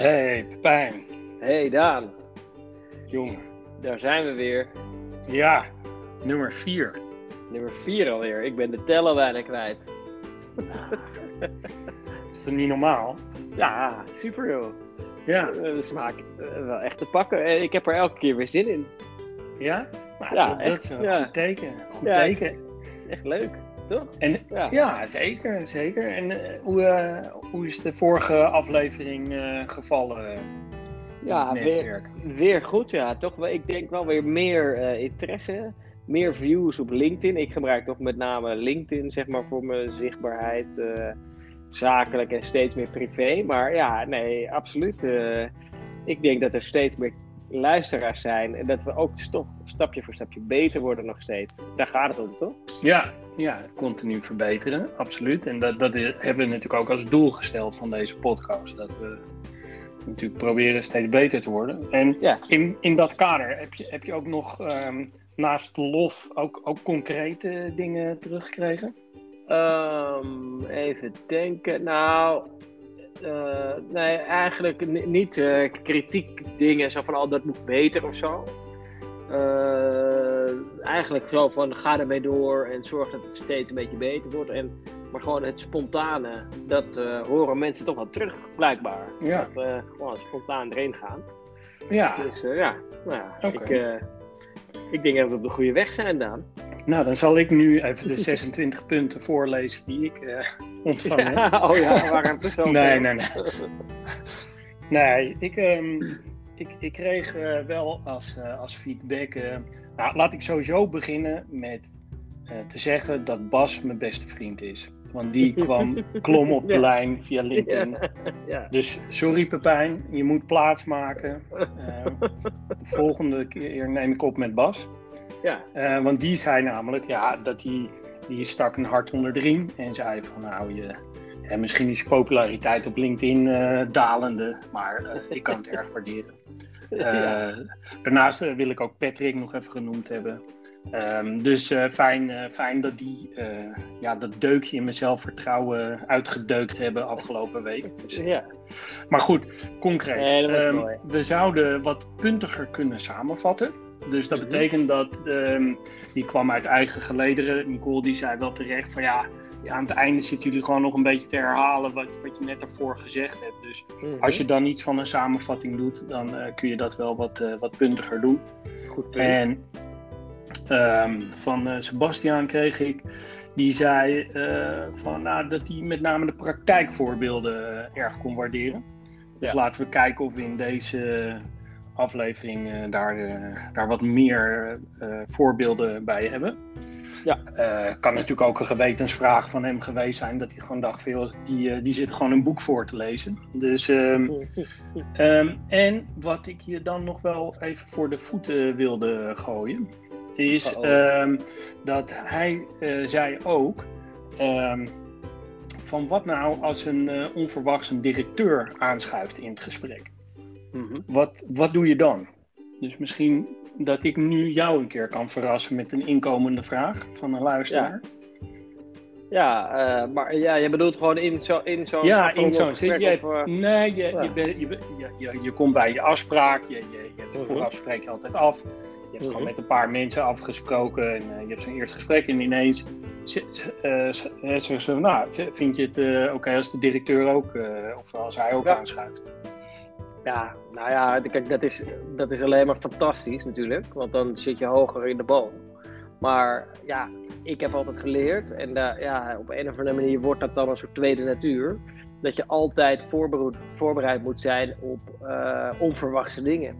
Hey Pepijn, Hey Daan, jongen. daar zijn we weer. Ja, nummer 4. Nummer 4 alweer. Ik ben de teller bijna kwijt. Is dat niet normaal? Ja, super joh. Ja. Eh, De smaak eh, wel echt te pakken. En ik heb er elke keer weer zin in. Ja? Nou, Ja, dat, dat echt, is een ja. goed teken. Goed Ja, teken. Het is echt leuk, toch? En, Ja. ja. zeker, zeker. En eh, hoe, eh, hoe is de vorige aflevering eh, gevallen? Ja, weer, weer goed ja. Toch wel, ik denk wel weer meer interesse. Meer views op LinkedIn. Ik gebruik toch met name LinkedIn zeg maar voor mijn zichtbaarheid. zakelijk en steeds meer privé. Maar ja, nee, absoluut. ik denk dat er steeds meer luisteraars zijn. En dat we ook toch stapje voor stapje beter worden nog steeds. Daar gaat het om, toch? Ja, ja, continu verbeteren, absoluut. En dat, dat hebben we natuurlijk ook als doel gesteld van deze podcast. Dat we natuurlijk proberen steeds beter te worden. En Ja. in, in dat kader heb je, heb je ook nog ehm, naast lof ook, ook concrete dingen teruggekregen? Ehm, even denken. Nou, eh, nee, eigenlijk ni- niet eh, kritiek dingen zo van, oh, dat moet beter of zo. Eh, eigenlijk zo van, ga ermee door en zorg dat het steeds een beetje beter wordt. En, maar gewoon het spontane, dat eh, horen mensen toch wel terug, blijkbaar. Ja. Dat we gewoon spontaan erin gaan. Ja, Dus eh, ja, nou ja Oké. ik, eh, ik denk dat we op de goede weg zijn, Daan. nou dan zal ik nu even de 26 punten voorlezen die ik eh, ontvangen heb. Ja, oh ja, zo Nee, nee, nee. Nee, ik, ehm, ik, ik kreeg eh, wel als, eh, als feedback. eh, nou, laat ik sowieso beginnen met te zeggen dat Bas mijn beste vriend is. Want die kwam, klom op de Ja. lijn via LinkedIn. ja. Dus sorry Pepijn, je moet plaatsmaken. Eh, de volgende keer neem ik op met Bas. Ja. Want die zei namelijk ja, dat hij die stak een hart onder de riem en zei van nou je, hè, misschien is populariteit op LinkedIn eh, dalende, maar eh, ik kan het erg waarderen. Eh, Ja. Daarnaast wil ik ook Patrick nog even genoemd hebben. Ehm, dus fijn, fijn dat die ja, dat deukje in mijn zelfvertrouwen uitgedeukt hebben afgelopen week. Dus, ja. maar goed, concreet. Nee, Ehm, we zouden wat puntiger kunnen samenvatten. Dus dat Mhm. betekent dat, ehm, die kwam uit eigen gelederen. Nicole die zei wel terecht van ja, ja, aan het einde zitten jullie gewoon nog een beetje te herhalen wat, wat je net ervoor gezegd hebt. Dus Mhm. als je dan iets van een samenvatting doet, dan eh, kun je dat wel wat, eh, wat puntiger doen. Goed punt. En ehm, van eh, Sebastiaan kreeg ik, die zei van, nou, dat hij met name de praktijkvoorbeelden erg kon waarderen. Dus Ja. laten we kijken of we in deze aflevering daar, daar wat meer voorbeelden bij hebben. Ja. Eh, kan natuurlijk ook een gewetensvraag van hem geweest zijn, dat hij gewoon dacht, joh, die, eh, die zit gewoon een boek voor te lezen. Dus ehm, Ehm, en wat ik je dan nog wel even voor de voeten wilde gooien, is ehm, dat hij eh, zei ook van wat nou als een eh, onverwachts een directeur aanschuift in het gesprek. Mhm. Wat, wat doe je dan? Dus misschien dat ik nu jou een keer kan verrassen met een inkomende vraag van een luisteraar. Ja, eh, maar ja, je bedoelt gewoon in zo'n in zo'n Ja, in zo'n gesprek, zit. Je, of, eh, nee, je, ja. je, je, je, je, je komt bij je afspraak. Je, je, je, Mhm. Vooraf spreek je altijd af. Je hebt Mhm. gewoon met een paar mensen afgesproken. En eh, je hebt zo'n eerste gesprek. En ineens zeggen ze: Nou, vind je het eh, oké als de directeur ook, eh, of als hij ook Ja. aanschuift? Ja, nou ja, dat is, dat is alleen maar fantastisch natuurlijk, want dan zit je hoger in de boom. Maar ja, ik heb altijd geleerd, en daar, ja, op een of andere manier wordt dat dan een soort tweede natuur, dat je altijd voorbereid, moet zijn op eh, onverwachte dingen.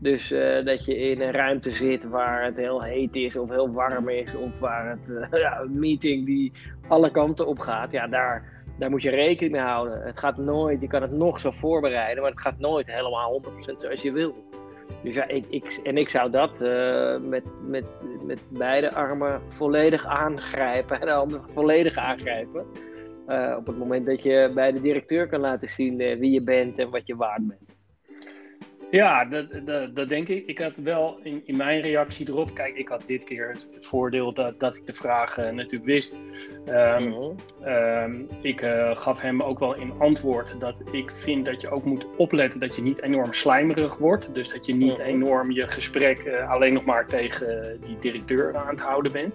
Dus eh, dat je in een ruimte zit waar het heel heet is of heel warm is, of waar het eh, ja, een meeting die alle kanten op gaat, ja, daar, daar moet je rekening mee houden. Het gaat nooit, je kan het nog zo voorbereiden, maar het gaat nooit helemaal 100% zoals je wil. Dus ja, ik, ik, en ik zou dat eh, met, met, met beide armen volledig aangrijpen en de handen volledig aangrijpen. Eh, op het moment dat je bij de directeur kan laten zien eh, wie je bent en wat je waard bent. Ja, dat, dat, dat, denk ik. Ik had wel in, in mijn reactie erop. Kijk, ik had dit keer het, voordeel dat, dat ik de vragen natuurlijk wist. Um, um, ik uh, gaf hem ook wel in antwoord dat ik vind dat je ook moet opletten dat je niet enorm slijmerig wordt. Dus dat je niet mhm. enorm je gesprek uh, alleen nog maar tegen die directeur aan het houden bent.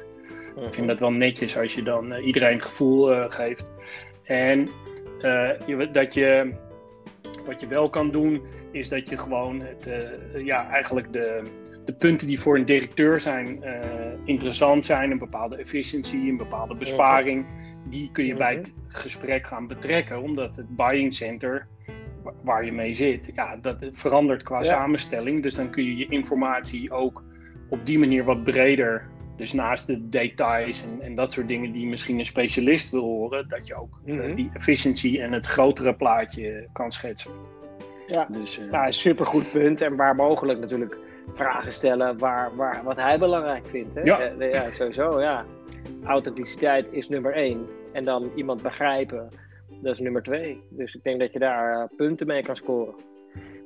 Ik vind mhm. dat wel netjes als je dan uh, iedereen het gevoel geeft. En dat je, wat je wel kan doen is dat je gewoon het, uh, ja, eigenlijk de, de punten die voor een directeur zijn uh, interessant zijn, een bepaalde efficiëntie, een bepaalde besparing, die kun je bij het gesprek gaan betrekken, omdat het buying center waar je mee zit, ja, dat verandert qua samenstelling. Dus dan kun je je informatie ook op die manier wat breder dus naast de details en, en, dat soort dingen die misschien een specialist wil horen, dat je ook uh, die efficiëntie en het grotere plaatje kan schetsen. Ja, dus, uh... nou, supergoed punt. En waar mogelijk natuurlijk vragen stellen waar, waar, wat hij belangrijk vindt. Hè? Ja. Uh, ja, sowieso, ja. Authenticiteit is nummer één. En dan iemand begrijpen, dat is nummer twee. Dus ik denk dat je daar punten mee kan scoren.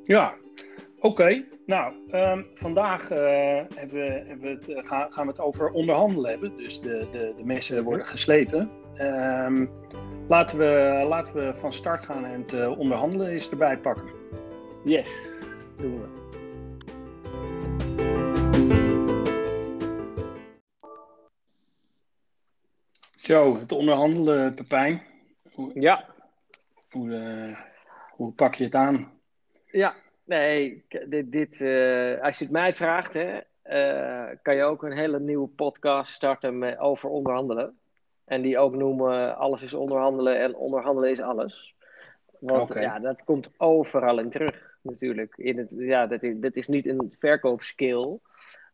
Ja, oké. Nou, um, vandaag hebben we, hebben we het, gaan, gaan we het over onderhandelen hebben. Dus de, de, de messen worden geslepen. Um, laten, we, laten we van start gaan en het onderhandelen eens erbij pakken. Yes, doen we. Zo, het onderhandelen, Pepijn. Hoe, ja. Hoe, hoe pak je het aan? Ja, nee, dit, dit uh, als je het mij vraagt, hè, uh, kan je ook een hele nieuwe podcast starten met, over onderhandelen. En die ook noemen Alles is onderhandelen en onderhandelen is alles. Want okay. ja, dat komt overal in terug natuurlijk. In het, ja, dat is, dat is niet een verkoopskill,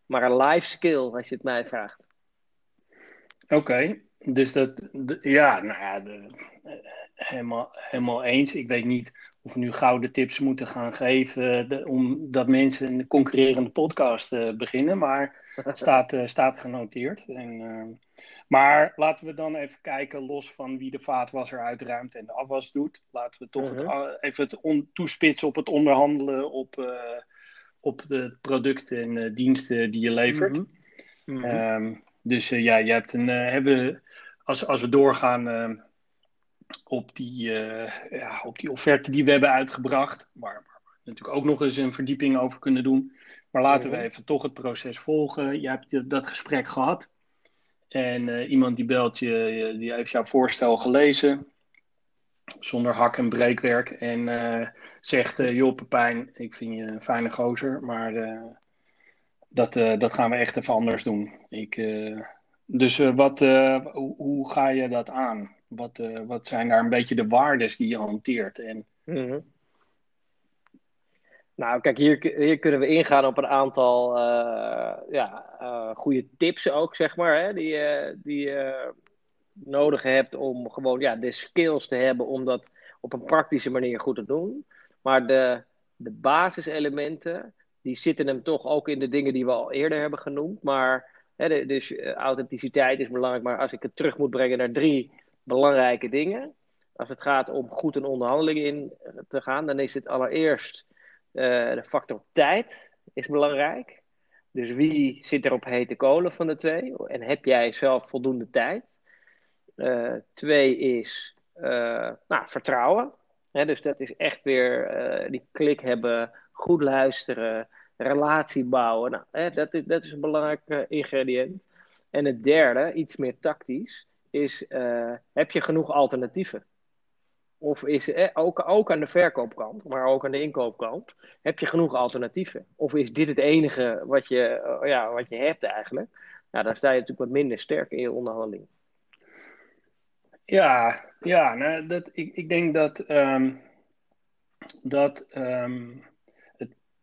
maar een life skill, als je het mij vraagt. Oké, dus dat, ja, nou ja, de, helemaal, helemaal eens. Ik weet niet of we nu gouden tips moeten gaan geven de, omdat mensen een concurrerende podcast uh, beginnen, maar staat, uh, staat genoteerd. En, uh, maar laten we dan even kijken, los van wie de vaatwasser uitruimt en de afwas doet. Laten we toch het, mhm. even het on, toespitsen op het onderhandelen op, op de producten en diensten die je levert. Mm -hmm. um, dus uh, ja, je hebt een, hebben, als, als we doorgaan op, die, ja, op die offerte die we hebben uitgebracht, waar, waar, we natuurlijk ook nog eens een verdieping over kunnen doen. Maar laten we even toch het proces volgen. Je hebt dat gesprek gehad. En uh, iemand die belt je, die heeft jouw voorstel gelezen, zonder hak en breekwerk. En uh, zegt, joh Pepijn, ik vind je een fijne gozer, maar dat, dat gaan we echt even anders doen. Ik, dus wat, hoe, hoe, ga je dat aan? Wat, wat zijn daar een beetje de waardes die je hanteert? En, -hmm. Nou, kijk, hier, hier kunnen we ingaan op een aantal ja, uh, goede tips ook, zeg maar, hè, die, die je nodig hebt om gewoon ja, de skills te hebben om dat op een praktische manier goed te doen. Maar de, de basiselementen, die zitten hem toch ook in de dingen die we al eerder hebben genoemd. Maar, hè, dus authenticiteit is belangrijk, maar als ik het terug moet brengen naar drie belangrijke dingen. Als het gaat om goed een onderhandeling in te gaan, dan is het allereerst uh, de factor tijd is belangrijk. Dus wie zit er op hete kolen van de twee? En heb jij zelf voldoende tijd? Twee is nou, vertrouwen. dus dat is echt weer die klik hebben, goed luisteren, relatie bouwen. Nou, dat, is, dat is een belangrijk ingrediënt. En het derde, iets meer tactisch, is heb je genoeg alternatieven? Of is eh, ook, ook aan de verkoopkant, maar ook aan de inkoopkant, heb je genoeg alternatieven? Of is dit het enige wat je, uh, ja, wat je hebt eigenlijk? Nou, dan sta je natuurlijk wat minder sterk in je onderhandeling. Ja, ja nou, dat, ik, ik denk dat, um, dat het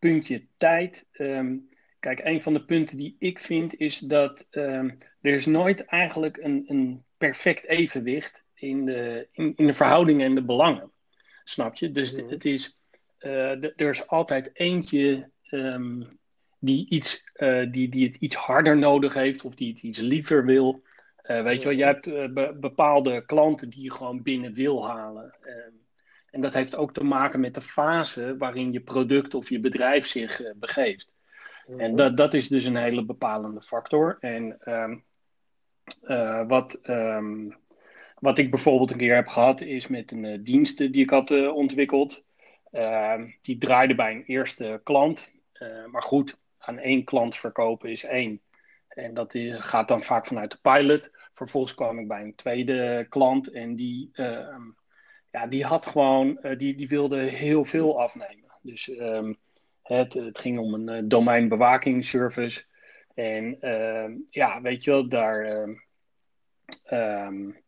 puntje tijd. Um, kijk, een van de punten die ik vind is dat er is nooit eigenlijk een, een perfect evenwicht in de, in, in de verhoudingen en de belangen. Snap je? Dus het is, uh, er is altijd eentje um, die, iets, uh, die, die het iets harder nodig heeft of die het iets liever wil. Uh, weet je wel, je hebt be bepaalde klanten die je gewoon binnen wil halen. Um, En dat heeft ook te maken met de fase waarin je product of je bedrijf zich uh, begeeft. En mhm. dat, dat is dus een hele bepalende factor. En ehm, uh, wat, um, wat ik bijvoorbeeld een keer heb gehad, is met een uh, dienst die ik had ontwikkeld. Ehm, die draaide bij een eerste klant. maar goed, aan één klant verkopen is één. En dat is, gaat dan vaak vanuit de pilot. Vervolgens kwam ik bij een tweede klant en die, ehm, ja, die had gewoon, die, die wilde heel veel afnemen. Dus het, het ging om een domeinbewakingsservice. En uh, ja, weet je wel, daar. Uh, um,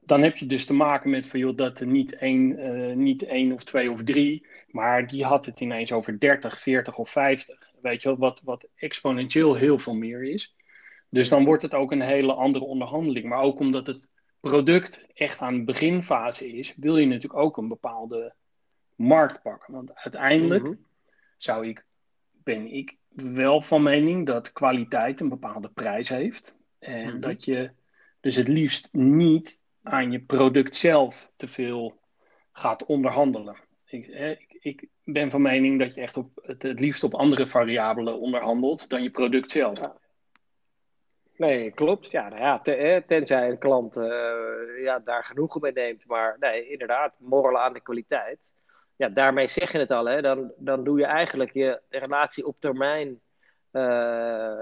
dan heb je dus te maken met van joh, dat er niet één, uh, niet één of twee of drie, maar die had het ineens over 30, 40 of 50. Weet je wel, wat, wat exponentieel heel veel meer is. Dus dan wordt het ook een hele andere onderhandeling. Maar ook omdat het product echt aan de beginfase is, wil je natuurlijk ook een bepaalde markt pakken. Want uiteindelijk mm -hmm. zou ik, ben ik wel van mening dat kwaliteit een bepaalde prijs heeft. En mm -hmm. dat je dus het liefst niet aan je product zelf te veel gaat onderhandelen. Ik, ik, ik ben van mening dat je echt op, het, het liefst op andere variabelen onderhandelt dan je product zelf. Ja. Nee, klopt. Ja, nou ja, ten, tenzij een klant uh, ja, daar genoegen mee neemt. Maar nee, inderdaad, morrelen aan de kwaliteit ja, daarmee zeg je het al, hè? Dan, dan doe je eigenlijk je relatie op termijn, uh,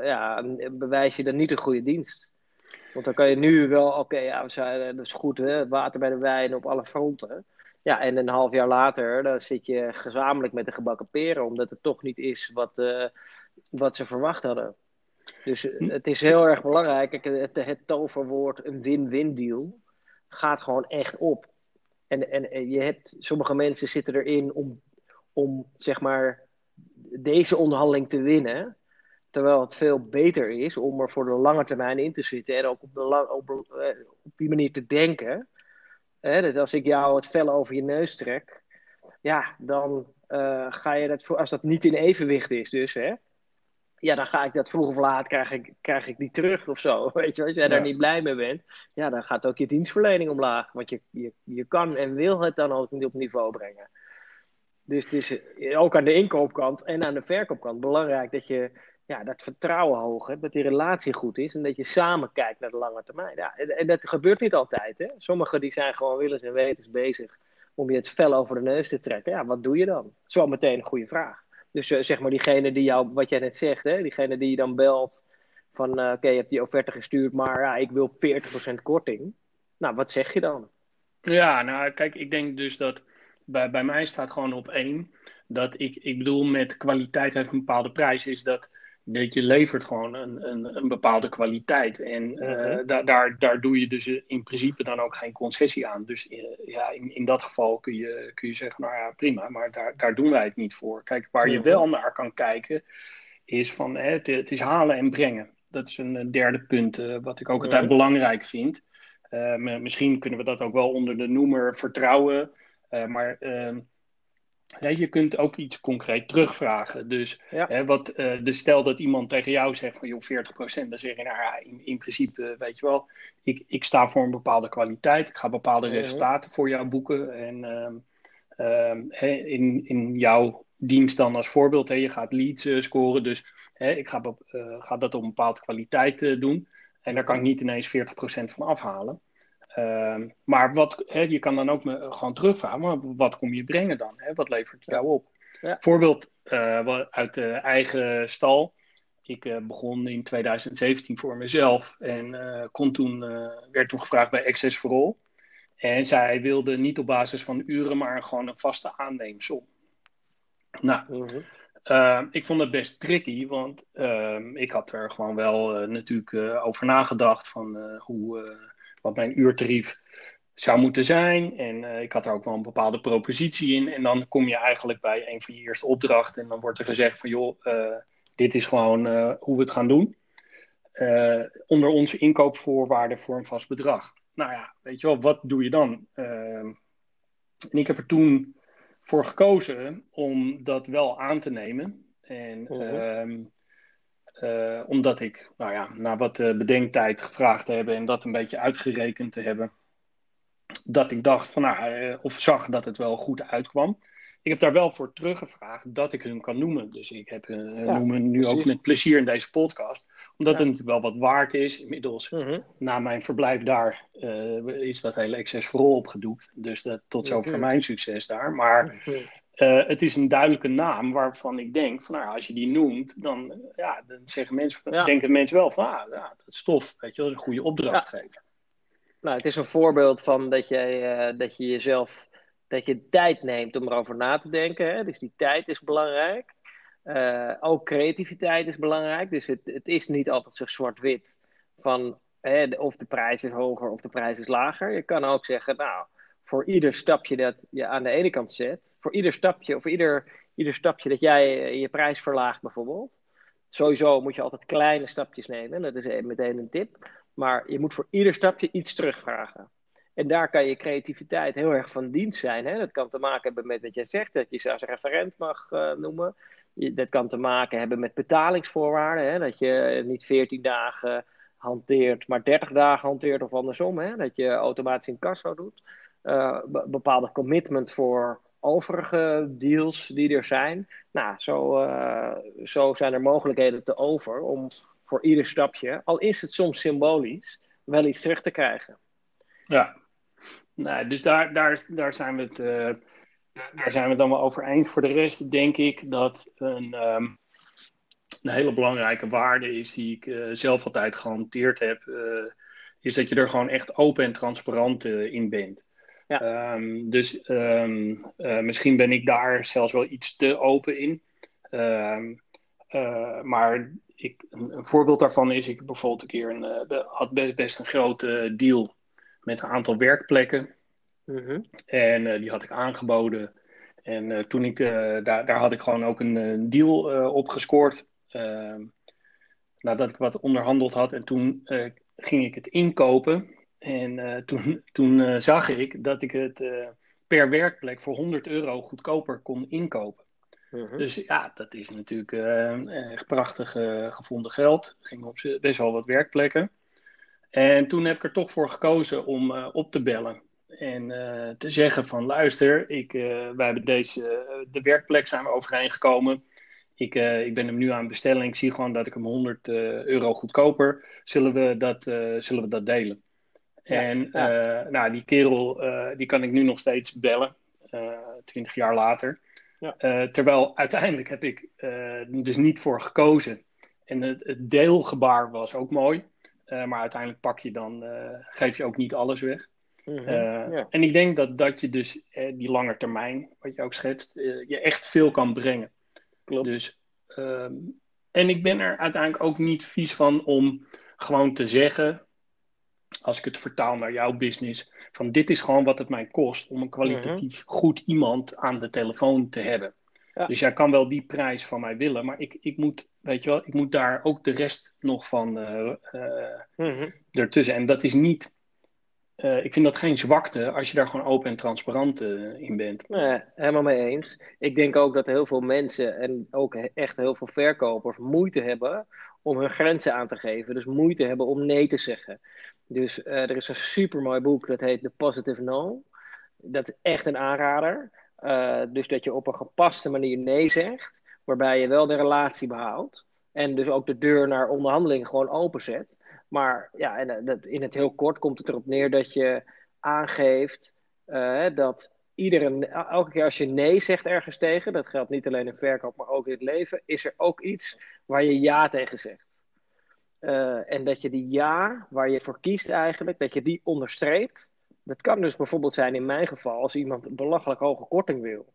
ja, bewijs je dan niet een goede dienst. Want dan kan je nu wel, oké, ja, we zijn, dat is goed, hè? water bij de wijn op alle fronten. Ja, en een half jaar later, dan zit je gezamenlijk met de gebakken peren, omdat het toch niet is wat, uh, wat ze verwacht hadden. Dus het is heel erg belangrijk. Het, het toverwoord een win-win deal gaat gewoon echt op. En, en, je hebt, sommige mensen zitten erin om, om zeg maar deze onderhandeling te winnen. Terwijl het veel beter is om er voor de lange termijn in te zitten en ook op, de lang, op, eh, op die manier te denken. Hè, dat als ik jou het vel over je neus trek, ja, dan uh, ga je dat, als dat niet in evenwicht is, dus hè, ja, dan ga ik dat vroeg of laat, krijg ik, krijg ik die terug of zo. Weet je, als jij ja. daar niet blij mee bent, ja, dan gaat ook je dienstverlening omlaag. Want je, je, je kan en wil het dan ook niet op niveau brengen. Dus het is ook aan de inkoopkant en aan de verkoopkant belangrijk dat je ja, dat vertrouwen hoog hebt, dat die relatie goed is en dat je samen kijkt naar de lange termijn. Ja, en, en dat gebeurt niet altijd. Hè? Sommigen die zijn gewoon willens en wetens bezig om je het vel over de neus te trekken. Ja, wat doe je dan? Zo meteen een goede vraag. Dus uh, zeg maar diegene die jou, wat jij net zegt, hè, diegene die je dan belt van uh, oké, je hebt die offerte gestuurd, maar ja, ik wil 40% korting. Nou, wat zeg je dan? Ja, nou kijk, ik denk dus dat bij, bij mij staat gewoon op één dat ik, ik bedoel met kwaliteit heeft een bepaalde prijs, is dat dat je levert gewoon een, een, een bepaalde kwaliteit. En uh, da daar, daar doe je dus in principe dan ook geen concessie aan. Dus uh, ja, in, in dat geval kun je, kun je zeggen, nou ja, prima, maar daar, daar doen wij het niet voor. Kijk, waar je wel naar kan kijken, is van hè, het, het, is halen en brengen. Dat is een derde punt uh, wat ik ook altijd belangrijk vind. misschien kunnen we dat ook wel onder de noemer vertrouwen. maar ehm, je kunt ook iets concreet terugvragen. Dus, hè, wat, uh, dus stel dat iemand tegen jou zegt van joh, 40%, dan zeg je nou ja, in, in principe, weet je wel, ik, ik sta voor een bepaalde kwaliteit, ik ga bepaalde resultaten voor jou boeken. En uh, in, in jouw dienst dan als voorbeeld, hè, je gaat leads uh, scoren, dus hè, ik ga, uh, ga dat op een bepaalde kwaliteit doen. En daar kan ik niet ineens 40% van afhalen. Uh, maar wat, hè, je kan dan ook me, gewoon terugvragen, maar wat kom je brengen dan? Hè? Wat levert jou op? Ja. Voorbeeld uh, uit de eigen stal. Ik uh, begon in 2017 voor mezelf en uh, kon toen, werd toen gevraagd bij Access for All. En zij wilde niet op basis van uren, maar gewoon een vaste aanneemsom. Nou, mm -hmm. ik vond het best tricky, want ehm, ik had er gewoon wel natuurlijk over nagedacht van hoe wat mijn uurtarief zou moeten zijn. En uh, ik had er ook wel een bepaalde propositie in. En dan kom je eigenlijk bij een van je eerste opdrachten. En dan wordt er gezegd van joh, uh, dit is gewoon uh, hoe we het gaan doen. onder onze inkoopvoorwaarden voor een vast bedrag. Nou ja, weet je wel, wat doe je dan? Ehm, en ik heb er toen voor gekozen om dat wel aan te nemen. En -huh. Uh, omdat ik, nou ja, na wat uh, bedenktijd gevraagd te hebben en dat een beetje uitgerekend te hebben, dat ik dacht van nou, of zag dat het wel goed uitkwam. Ik heb daar wel voor teruggevraagd dat ik hun kan noemen. Dus ik heb hun ja, noemen nu ook met plezier in deze podcast. Omdat het natuurlijk wel wat waard is. Inmiddels, mhm. na mijn verblijf daar, is dat hele Access vooral opgedoekt. Dus dat, tot zover mijn succes daar. Maar. Uh, het is een duidelijke naam waarvan ik denk, van, nou, als je die noemt, dan, ja, dan zeggen mensen, denken mensen wel van, ah, ja, dat is tof, weet je wel, een goede opdracht ja. geven. Nou, het is een voorbeeld van dat, jij, uh, dat je jezelf, dat je tijd neemt om erover na te denken. Hè? Dus die tijd is belangrijk. Uh, ook creativiteit is belangrijk. Dus het, het is niet altijd zo zwart-wit van hè, of de prijs is hoger of de prijs is lager. Je kan ook zeggen, nou, voor ieder stapje dat je aan de ene kant zet, voor ieder stapje of ieder, ieder stapje dat jij eh, je prijs verlaagt bijvoorbeeld. Sowieso moet je altijd kleine stapjes nemen, dat is meteen een tip. Maar je moet voor ieder stapje iets terugvragen. En daar kan je creativiteit heel erg van dienst zijn. Hè? Dat kan te maken hebben met wat jij zegt, dat je ze als referent mag uh, noemen. Dat kan te maken hebben met betalingsvoorwaarden. Hè? Dat je niet 14 dagen hanteert, maar 30 dagen hanteert of andersom. Hè? Dat je automatisch in kassa doet. Uh, bepaalde commitment voor overige deals die er zijn. Nou, zo, uh, zo zijn er mogelijkheden te over om voor ieder stapje, al is het soms symbolisch, wel iets terug te krijgen. Ja, nou, dus daar, daar, daar, zijn we het, uh, daar zijn we dan wel over eens. Voor de rest denk ik dat een, um, een hele belangrijke waarde is die ik zelf altijd gehanteerd heb, is dat je er gewoon echt open en transparant in bent. Ja. Um, dus um, uh, misschien ben ik daar zelfs wel iets te open in. Um, uh, maar ik, een, voorbeeld daarvan is, ik bijvoorbeeld een keer een, uh, had best, best een grote deal met een aantal werkplekken. Mm -hmm. En die had ik aangeboden. En toen ik, daar, daar had ik gewoon ook een, een deal op gescoord. nadat ik wat onderhandeld had. En toen ging ik het inkopen. En uh, toen, toen uh, zag ik dat ik het uh, per werkplek voor 100 euro goedkoper kon inkopen. -huh. Dus ja, dat is natuurlijk echt prachtig gevonden geld. Er gingen op best wel wat werkplekken. En toen heb ik er toch voor gekozen om op te bellen. En te zeggen van luister, ik, wij hebben deze, de werkplek zijn we overeengekomen. Ik, ik ben hem nu aan bestelling. Ik zie gewoon dat ik hem 100 euro goedkoper. Zullen we dat, zullen we dat delen? En ja. Uh, nou, die kerel, uh, die kan ik nu nog steeds bellen, uh, twintig jaar later. Ja. terwijl uiteindelijk heb ik dus niet voor gekozen. En het, het deelgebaar was ook mooi. maar uiteindelijk pak je dan, geef je ook niet alles weg. Ja. En ik denk dat, dat je dus die lange termijn, wat je ook schetst, je echt veel kan brengen. Klopt. Dus, ehm, en ik ben er uiteindelijk ook niet vies van om gewoon te zeggen als ik het vertaal naar jouw business, van dit is gewoon wat het mij kost om een kwalitatief mhm. goed iemand aan de telefoon te hebben. Ja. Dus jij kan wel die prijs van mij willen, maar ik, ik moet, weet je wel, ik moet daar ook de rest nog van uh, uh, mm-hmm. ertussen. En dat is niet, uh, ik vind dat geen zwakte als je daar gewoon open en transparant in bent. Nee, helemaal mee eens. Ik denk ook dat heel veel mensen en ook echt heel veel verkopers moeite hebben om hun grenzen aan te geven. Dus moeite hebben om nee te zeggen. Dus uh, er is een super mooi boek dat heet The Positive No. Dat is echt een aanrader. Uh, dus dat je op een gepaste manier nee zegt, waarbij je wel de relatie behoudt. En dus ook de deur naar onderhandeling gewoon openzet. Maar ja, en, uh, dat, in het heel kort komt het erop neer dat je aangeeft dat iedere, elke keer als je nee zegt ergens tegen, dat geldt niet alleen in verkoop, maar ook in het leven, is er ook iets waar je ja tegen zegt. Uh, en dat je die ja, waar je voor kiest eigenlijk, dat je die onderstreept. Dat kan dus bijvoorbeeld zijn in mijn geval, als iemand een belachelijk hoge korting wil.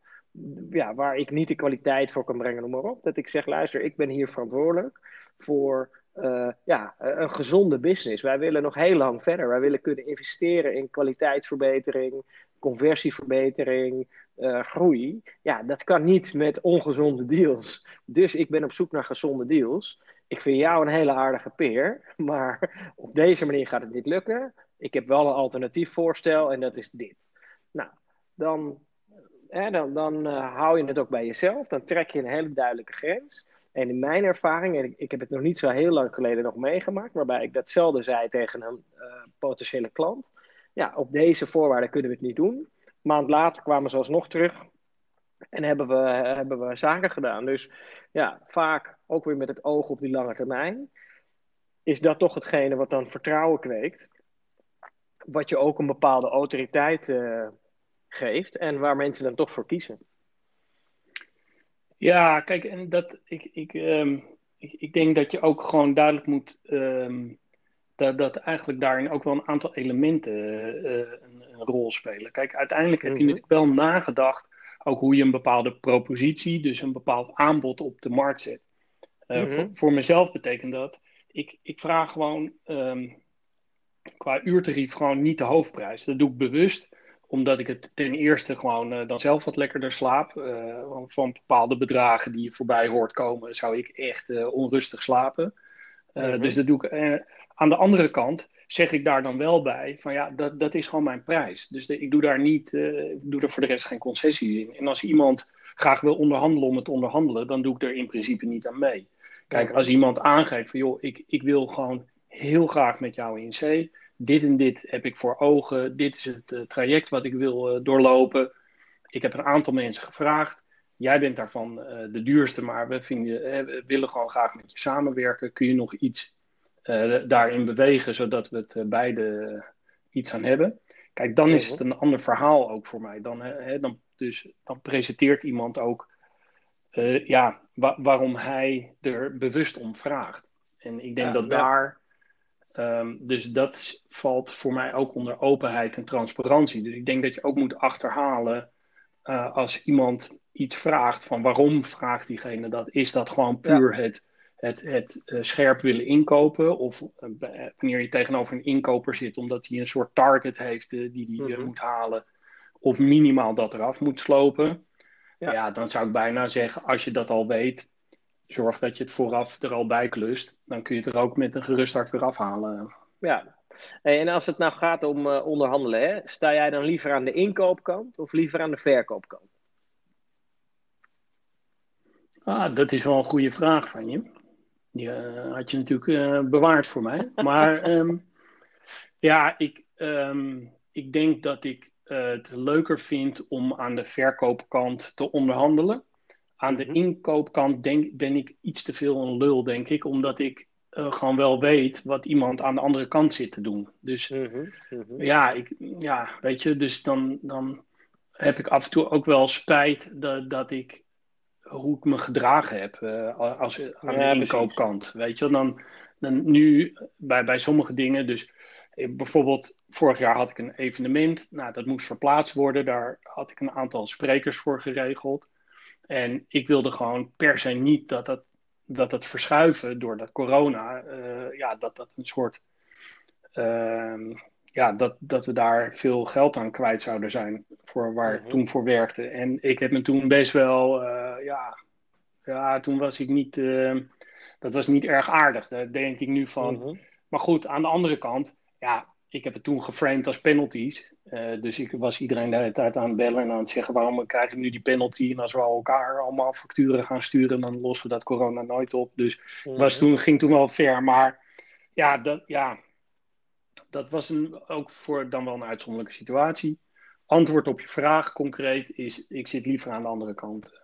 Ja, waar ik niet de kwaliteit voor kan brengen, noem maar op. Dat ik zeg, luister, ik ben hier verantwoordelijk voor uh, ja, een gezonde business. Wij willen nog heel lang verder. Wij willen kunnen investeren in kwaliteitsverbetering, conversieverbetering, uh, groei. Ja, dat kan niet met ongezonde deals. Dus ik ben op zoek naar gezonde deals ik vind jou een hele aardige peer, maar op deze manier gaat het niet lukken. Ik heb wel een alternatief voorstel en dat is dit. Nou, dan, dan, dan uh, hou je het ook bij jezelf. Dan trek je een hele duidelijke grens. En in mijn ervaring, en ik, heb het nog niet zo heel lang geleden nog meegemaakt, waarbij ik datzelfde zei tegen een uh, potentiële klant. ja, op deze voorwaarden kunnen we het niet doen. Een maand later kwamen ze alsnog terug en hebben we, hebben we zaken gedaan. Dus ja, vaak ook weer met het oog op die lange termijn. Is dat toch hetgene wat dan vertrouwen kweekt? Wat je ook een bepaalde autoriteit uh, geeft en waar mensen dan toch voor kiezen. Ja, kijk, en dat, ik, ik, um, ik, ik, denk dat je ook gewoon duidelijk moet. Um, dat, dat eigenlijk daarin ook wel een aantal elementen uh, een, een, rol spelen. Kijk, uiteindelijk heb je mm-hmm. natuurlijk wel nagedacht. Ook hoe je een bepaalde propositie, dus een bepaald aanbod op de markt zet. Uh, mm-hmm. voor, voor, mezelf betekent dat. Ik, ik vraag gewoon um, qua uurtarief gewoon niet de hoofdprijs. Dat doe ik bewust omdat ik het ten eerste gewoon uh, dan zelf wat lekkerder slaap. Uh, van bepaalde bedragen die je voorbij hoort komen, zou ik echt onrustig slapen. Mm-hmm. Dus dat doe ik. Aan de andere kant zeg ik daar dan wel bij van ja, dat, dat is gewoon mijn prijs. Dus de, ik doe daar niet, ik doe er voor de rest geen concessie in. En als iemand graag wil onderhandelen om het onderhandelen, dan doe ik er in principe niet aan mee. Kijk, als iemand aangeeft van joh, ik, ik wil gewoon heel graag met jou in zee dit en dit heb ik voor ogen, dit is het uh, traject wat ik wil uh, doorlopen. Ik heb een aantal mensen gevraagd. Jij bent daarvan de duurste, maar we, vinden, we willen gewoon graag met je samenwerken. Kun je nog iets daarin bewegen, zodat we het beide iets aan hebben? Kijk, dan is het een ander verhaal ook voor mij. Dan, hè, dan, dus, dan presenteert iemand ook ja, wa waarom hij er bewust om vraagt. En ik denk ja, dat ja. daar Um, dus dat valt voor mij ook onder openheid en transparantie. Dus ik denk dat je ook moet achterhalen uh, als iemand iets vraagt van waarom vraagt diegene dat? Is dat gewoon puur ja. het, het, het uh, scherp willen inkopen? Of uh, wanneer je tegenover een inkoper zit omdat hij een soort target heeft die hij mm -hmm. moet halen? Of minimaal dat eraf moet slopen? Ja. ja, dan zou ik bijna zeggen, als je dat al weet, zorg dat je het vooraf er al bij klust. Dan kun je het er ook met een gerust hart weer afhalen. Ja, en als het nou gaat om uh, onderhandelen, hè, sta jij dan liever aan de inkoopkant of liever aan de verkoopkant? Ah, dat is wel een goede vraag van je. Die uh, had je natuurlijk uh, bewaard voor mij. Maar um, ja, ik, um, ik denk dat ik het leuker vind om aan de verkoopkant te onderhandelen. Aan de mhm. inkoopkant denk, ben ik iets te veel een lul, denk ik, omdat ik uh, gewoon wel weet wat iemand aan de andere kant zit te doen. Dus mm -hmm. ja, ik, ja, weet je, dus dan, dan heb ik af en toe ook wel spijt dat, dat ik hoe ik me gedragen heb uh, als, aan ja, de inkoopkant. Precies. Weet je, dan, dan nu bij, bij sommige dingen, dus bijvoorbeeld vorig jaar had ik een evenement, nou dat moest verplaatst worden, daar had ik een aantal sprekers voor geregeld. En ik wilde gewoon per se niet dat dat, dat, dat verschuiven door dat corona, uh, ja, dat dat een soort, uh, ja, dat, dat we daar veel geld aan kwijt zouden zijn voor waar ik -hmm. toen voor werkte. En ik heb me toen best wel, uh, ja, ja, toen was ik niet, ehm, dat was niet erg aardig. Daar denk ik nu van. -hmm. Maar goed, aan de andere kant, ja, ik heb het toen geframed als penalties. Uh, dus ik was iedereen de hele tijd aan het bellen en aan het zeggen: waarom krijg ik nu die penalty? En als we elkaar allemaal facturen gaan sturen, dan lossen we dat corona nooit op. Dus mm was toen, ging toen wel ver. Maar ja, dat, ja, dat was een, ook voor dan wel een uitzonderlijke situatie. Antwoord op je vraag concreet is: ik zit liever aan de andere kant.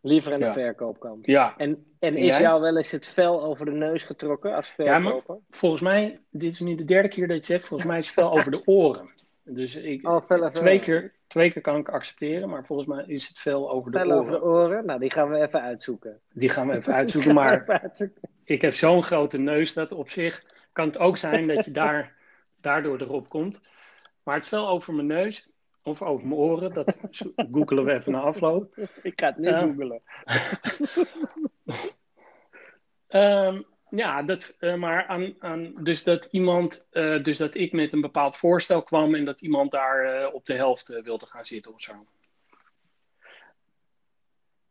Liever aan de ja. verkoopkant. Ja. En, en is jou wel eens het vel over de neus getrokken als verkoper? Ja, volgens mij, dit is nu de derde keer dat je het zegt, volgens mij is het vel over de oren. Dus ik, oh, twee, keer, twee keer kan ik accepteren, maar volgens mij is het vel over de vel oren. over de oren? Nou, die gaan we even uitzoeken. Die gaan we even uitzoeken, maar even uitzoeken. ik heb zo'n grote neus dat op zich kan het ook zijn dat je daar, daardoor erop komt. Maar het vel over mijn neus, of over mijn oren, dat googelen we even na afloop. Ik ga het niet uh, googelen. um, ja, dat, uh, maar aan, aan, dus dat iemand, uh, dus dat ik met een bepaald voorstel kwam en dat iemand daar op de helft wilde gaan zitten of zo.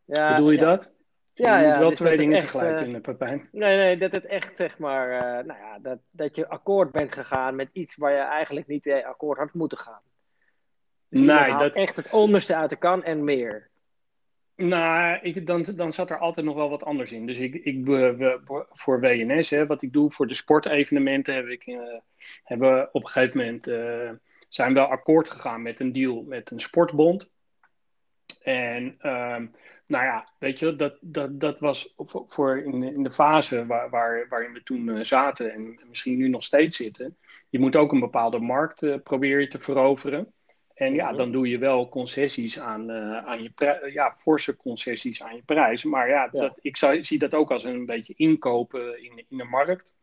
Ja, Bedoel je ja. dat? Ja, je ja, wel dus twee dingen echt, tegelijk in de Pepijn. Nee, nee, dat het echt zeg maar, nou ja, dat, dat je akkoord bent gegaan met iets waar je eigenlijk niet akkoord had moeten gaan. Dus nee, dat echt het onderste uit de kan en meer. Nou, ik, dan, dan zat er altijd nog wel wat anders in. Dus ik, ik we, voor WNS, hè, wat ik doe voor de sportevenementen, heb ik, uh, hebben op een gegeven moment uh, zijn wel akkoord gegaan met een deal met een sportbond. En ehm, nou ja, weet je, dat, dat, dat was voor in, in de fase waar, waar, waarin we toen uh, zaten en misschien nu nog steeds zitten. Je moet ook een bepaalde markt uh, proberen te veroveren. En ja, dan doe je wel concessies aan, uh, aan je ja, forse concessies aan je prijs. Maar ja, ja. Dat, ik zou, zie dat ook als een beetje inkopen in, in de markt.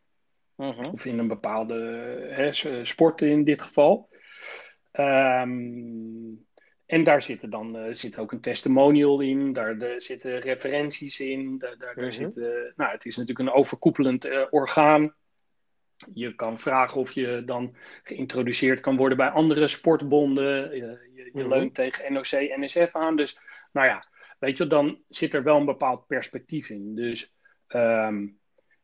-huh. Of in een bepaalde hè, sport in dit geval. Um, en daar zitten dan uh, zit ook een testimonial in, daar de, zitten referenties in. Daar, daar, daar zit, nou, het is natuurlijk een overkoepelend uh, orgaan. Je kan vragen of je dan geïntroduceerd kan worden bij andere sportbonden. Je, je, je leunt tegen NOC, NSF aan. Dus nou ja, weet je, dan zit er wel een bepaald perspectief in. Dus um,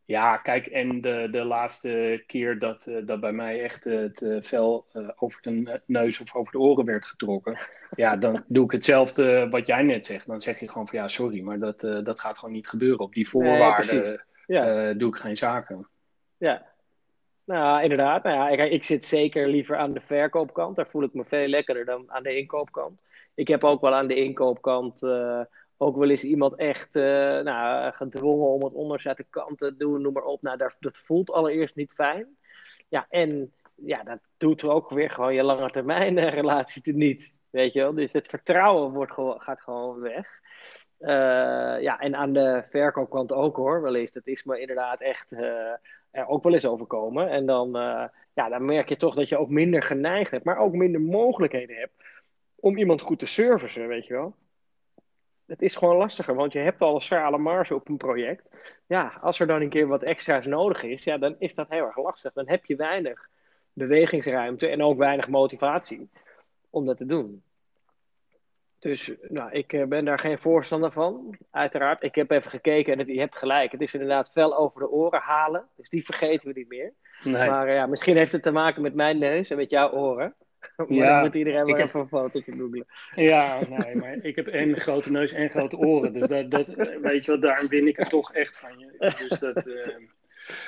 ja, kijk, en de, de laatste keer dat, uh, dat bij mij echt uh, het uh, vel over de neus of over de oren werd getrokken, ja, dan doe ik hetzelfde wat jij net zegt. Dan zeg je gewoon van ja, sorry, maar dat, dat gaat gewoon niet gebeuren. Op die voorwaarden nee, ja. doe ik geen zaken. Ja, nou inderdaad. Nou ja, ik, ik zit zeker liever aan de verkoopkant. Daar voel ik me veel lekkerder dan aan de inkoopkant. Ik heb ook wel aan de inkoopkant ook wel eens iemand echt uh, nou, gedwongen om het onderste uit de kant te doen, noem maar op. Nou, dat, dat voelt allereerst niet fijn. Ja, en ja, dat doet ook weer gewoon je lange termijn relaties niet. Weet je wel? Dus het vertrouwen wordt gaat gewoon weg. Uh, ja, en aan de verkoopkant ook hoor, wel eens. Dat is me inderdaad echt er ook wel eens overkomen. En dan, ja, dan merk je toch dat je ook minder geneigd hebt, maar ook minder mogelijkheden hebt om iemand goed te servicen, weet je wel het is gewoon lastiger, want je hebt al een schrale marge op een project. Ja, als er dan een keer wat extra's nodig is, ja, dan is dat heel erg lastig. Dan heb je weinig bewegingsruimte en ook weinig motivatie om dat te doen. Dus nou, ik eh, ben daar geen voorstander van, uiteraard. Ik heb even gekeken en je hebt gelijk. Het is inderdaad fel over de oren halen. Dus die vergeten we niet meer. Nee. Maar ja, misschien heeft het te maken met mijn neus en met jouw oren. maar ja, moet iedereen wel heb... even een fotootje googlen. Ja, nee, maar ik heb en grote neus en grote oren. Dus dat, dat, weet je wat, daar win ik er toch echt van je. Dus dat, uh...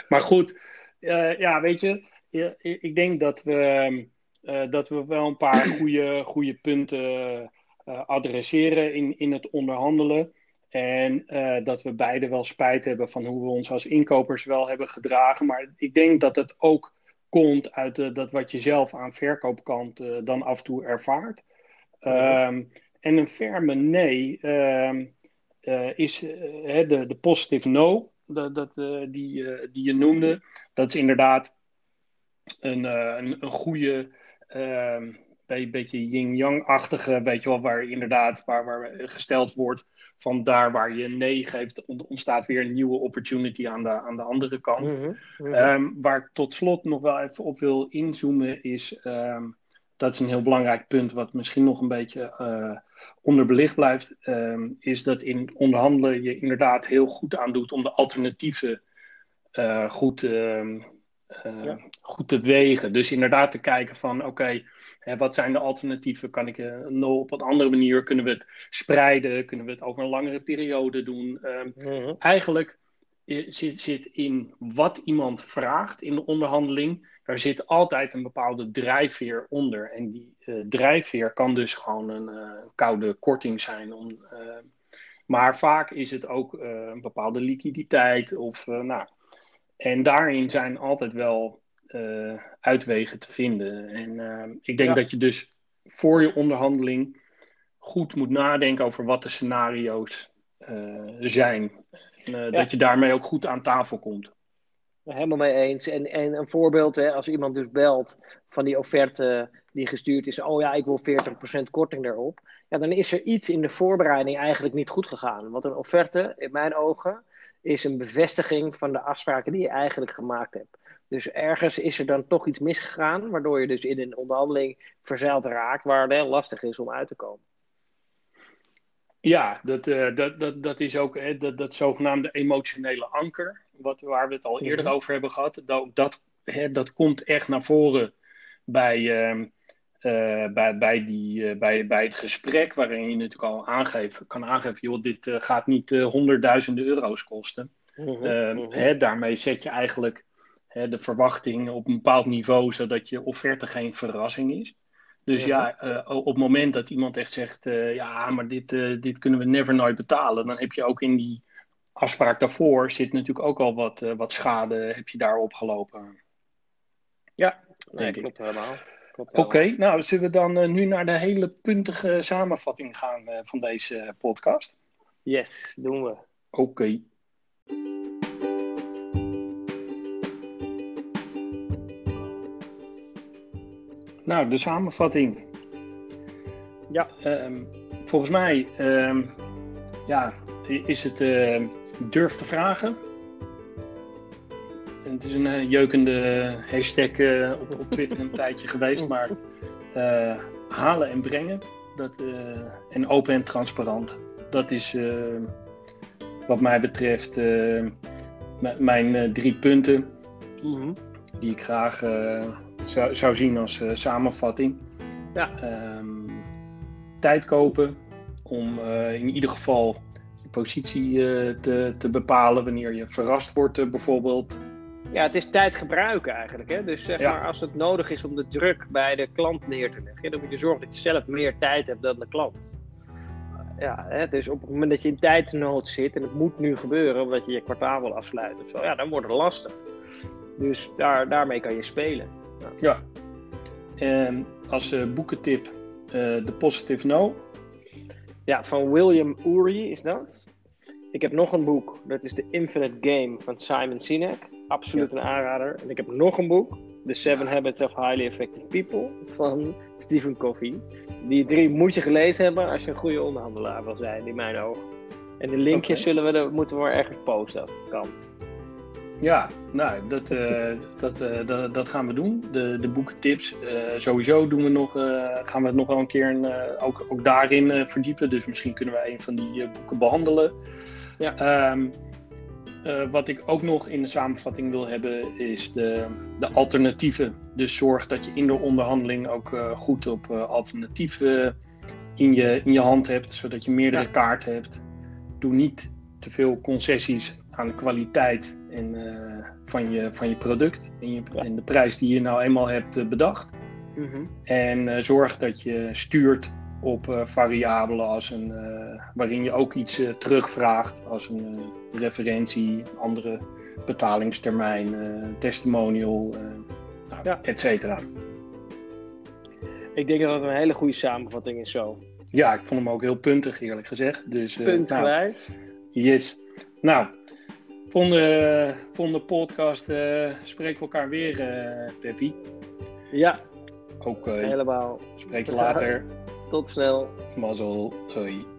Maar goed, uh, ja, weet je, ik denk dat we, uh, dat we wel een paar goede, goede punten adresseren in, in het onderhandelen. En dat we beide wel spijt hebben van hoe we ons als inkopers wel hebben gedragen. Maar ik denk dat het ook komt uit uh, dat wat je zelf aan verkoopkant uh, dan af en toe ervaart. Um, en een ferme nee um, uh, is de, de positive no, dat, dat, die, die je noemde. Dat is inderdaad een, een, een goede um, een beetje yin-yang-achtige, weet je wel, waar inderdaad waar, waar gesteld wordt van daar waar je nee geeft, ontstaat weer een nieuwe opportunity aan de, aan de andere kant. Mm -hmm. um, waar ik tot slot nog wel even op wil inzoomen is, um, dat is een heel belangrijk punt wat misschien nog een beetje uh, onderbelicht blijft, um, is dat in onderhandelen je inderdaad heel goed aandoet om de alternatieven uh, goed uh, ja. goed te wegen. Dus inderdaad te kijken van oké, okay, wat zijn de alternatieven? Kan ik uh, op een andere manier? Kunnen we het spreiden? Kunnen we het over een langere periode doen? Uh, mm-hmm. Eigenlijk zit, zit in wat iemand vraagt in de onderhandeling, daar zit altijd een bepaalde drijfveer onder. En die drijfveer kan dus gewoon een koude korting zijn. Om, maar vaak is het ook een bepaalde liquiditeit of nou en daarin zijn altijd wel uh, uitwegen te vinden. En uh, ik denk ja. dat je dus voor je onderhandeling goed moet nadenken over wat de scenario's uh, zijn. En, ja. Dat je daarmee ook goed aan tafel komt. Helemaal mee eens. En, en een voorbeeld, hè, als iemand dus belt van die offerte die gestuurd is, oh ja, ik wil 40% korting daarop. Ja, dan is er iets in de voorbereiding eigenlijk niet goed gegaan. Want een offerte, in mijn ogen, is een bevestiging van de afspraken die je eigenlijk gemaakt hebt. Dus ergens is er dan toch iets misgegaan, waardoor je dus in een onderhandeling verzeild raakt, waar het heel lastig is om uit te komen. Ja, dat, uh, dat, dat, dat is ook hè, dat, dat zogenaamde emotionele anker, wat, waar we het al eerder mm-hmm. over hebben gehad. Dat, dat, hè, dat komt echt naar voren bij, uh, uh, bij, bij, die, uh, bij, bij het gesprek, waarin je natuurlijk al aangeven, kan aangeven, joh, dit uh, gaat niet honderdduizenden euro's kosten. Mm-hmm, mm-hmm. Hè, daarmee zet je eigenlijk hè, de verwachting op een bepaald niveau, zodat je offerte geen verrassing is. Dus ja, uh, op het moment dat iemand echt zegt, ja, maar dit, dit kunnen we never nooit betalen, dan heb je ook in die afspraak daarvoor zit natuurlijk ook al wat, wat schade heb je daar opgelopen. Ja, nee, klopt helemaal. Oké, nou zullen we dan nu naar de hele puntige samenvatting gaan van deze podcast? Yes, doen we. Oké. Nou, de samenvatting. Ja. Um, volgens mij um, ja, is het uh, durf te vragen. En het is een uh, jeukende hashtag uh, op, op Twitter een tijdje geweest, maar halen en brengen. Dat, en open en transparant. Dat is wat mij betreft mijn drie punten mm -hmm. die ik graag zou, zou zien als samenvatting. Ja. Um, tijd kopen om uh, in ieder geval je positie uh, te, te bepalen wanneer je verrast wordt bijvoorbeeld. Ja, het is tijd gebruiken eigenlijk. Hè? Dus zeg ja. maar, als het nodig is om de druk bij de klant neer te leggen, dan moet je zorgen dat je zelf meer tijd hebt dan de klant. Ja, hè? dus op het moment dat je in tijdsnood zit en het moet nu gebeuren omdat je je kwartaal wil afsluiten, of zo, ja, dan wordt het lastig. Dus daar, daarmee kan je spelen. Ja. En als uh, boekentip uh, The Positive No. Ja, van William Ury is dat. Ik heb nog een boek, dat is The Infinite Game van Simon Sinek. Absoluut een aanrader. En ik heb nog een boek, The Seven Habits of Highly Effective People van Stephen Covey. Die drie moet je gelezen hebben als je een goede onderhandelaar wil zijn, in mijn ogen. En de linkjes okay. zullen we, moeten we ergens posten als het kan. Ja, nou, dat, uh, dat, uh, dat, dat, gaan we doen. De, de boekentips. Uh, sowieso doen we nog, gaan we het nog wel een keer een, ook, ook daarin verdiepen. Dus misschien kunnen we een van die boeken behandelen. Ja. Um, wat ik ook nog in de samenvatting wil hebben, is de, de alternatieven. Dus zorg dat je in de onderhandeling ook goed op alternatieven in je, in je hand hebt, zodat je meerdere ja. kaarten hebt. Doe niet te veel concessies aan de kwaliteit en, van, je, van je product en, je, en, de prijs die je nou eenmaal hebt bedacht. Mm -hmm. En zorg dat je stuurt op variabelen als een, waarin je ook iets terugvraagt als een referentie, andere betalingstermijn, testimonial, nou, ja. et cetera. Ik denk dat het een hele goede samenvatting is zo. Ja, ik vond hem ook heel puntig eerlijk gezegd. Dus, Puntgewijs. Nou, yes. Nou, volgende, volgende podcast uh, spreken we elkaar weer, uh, Peppy. Ja. Ook uh, helemaal. Spreek je later. Tot snel. Mazzel. Hoi.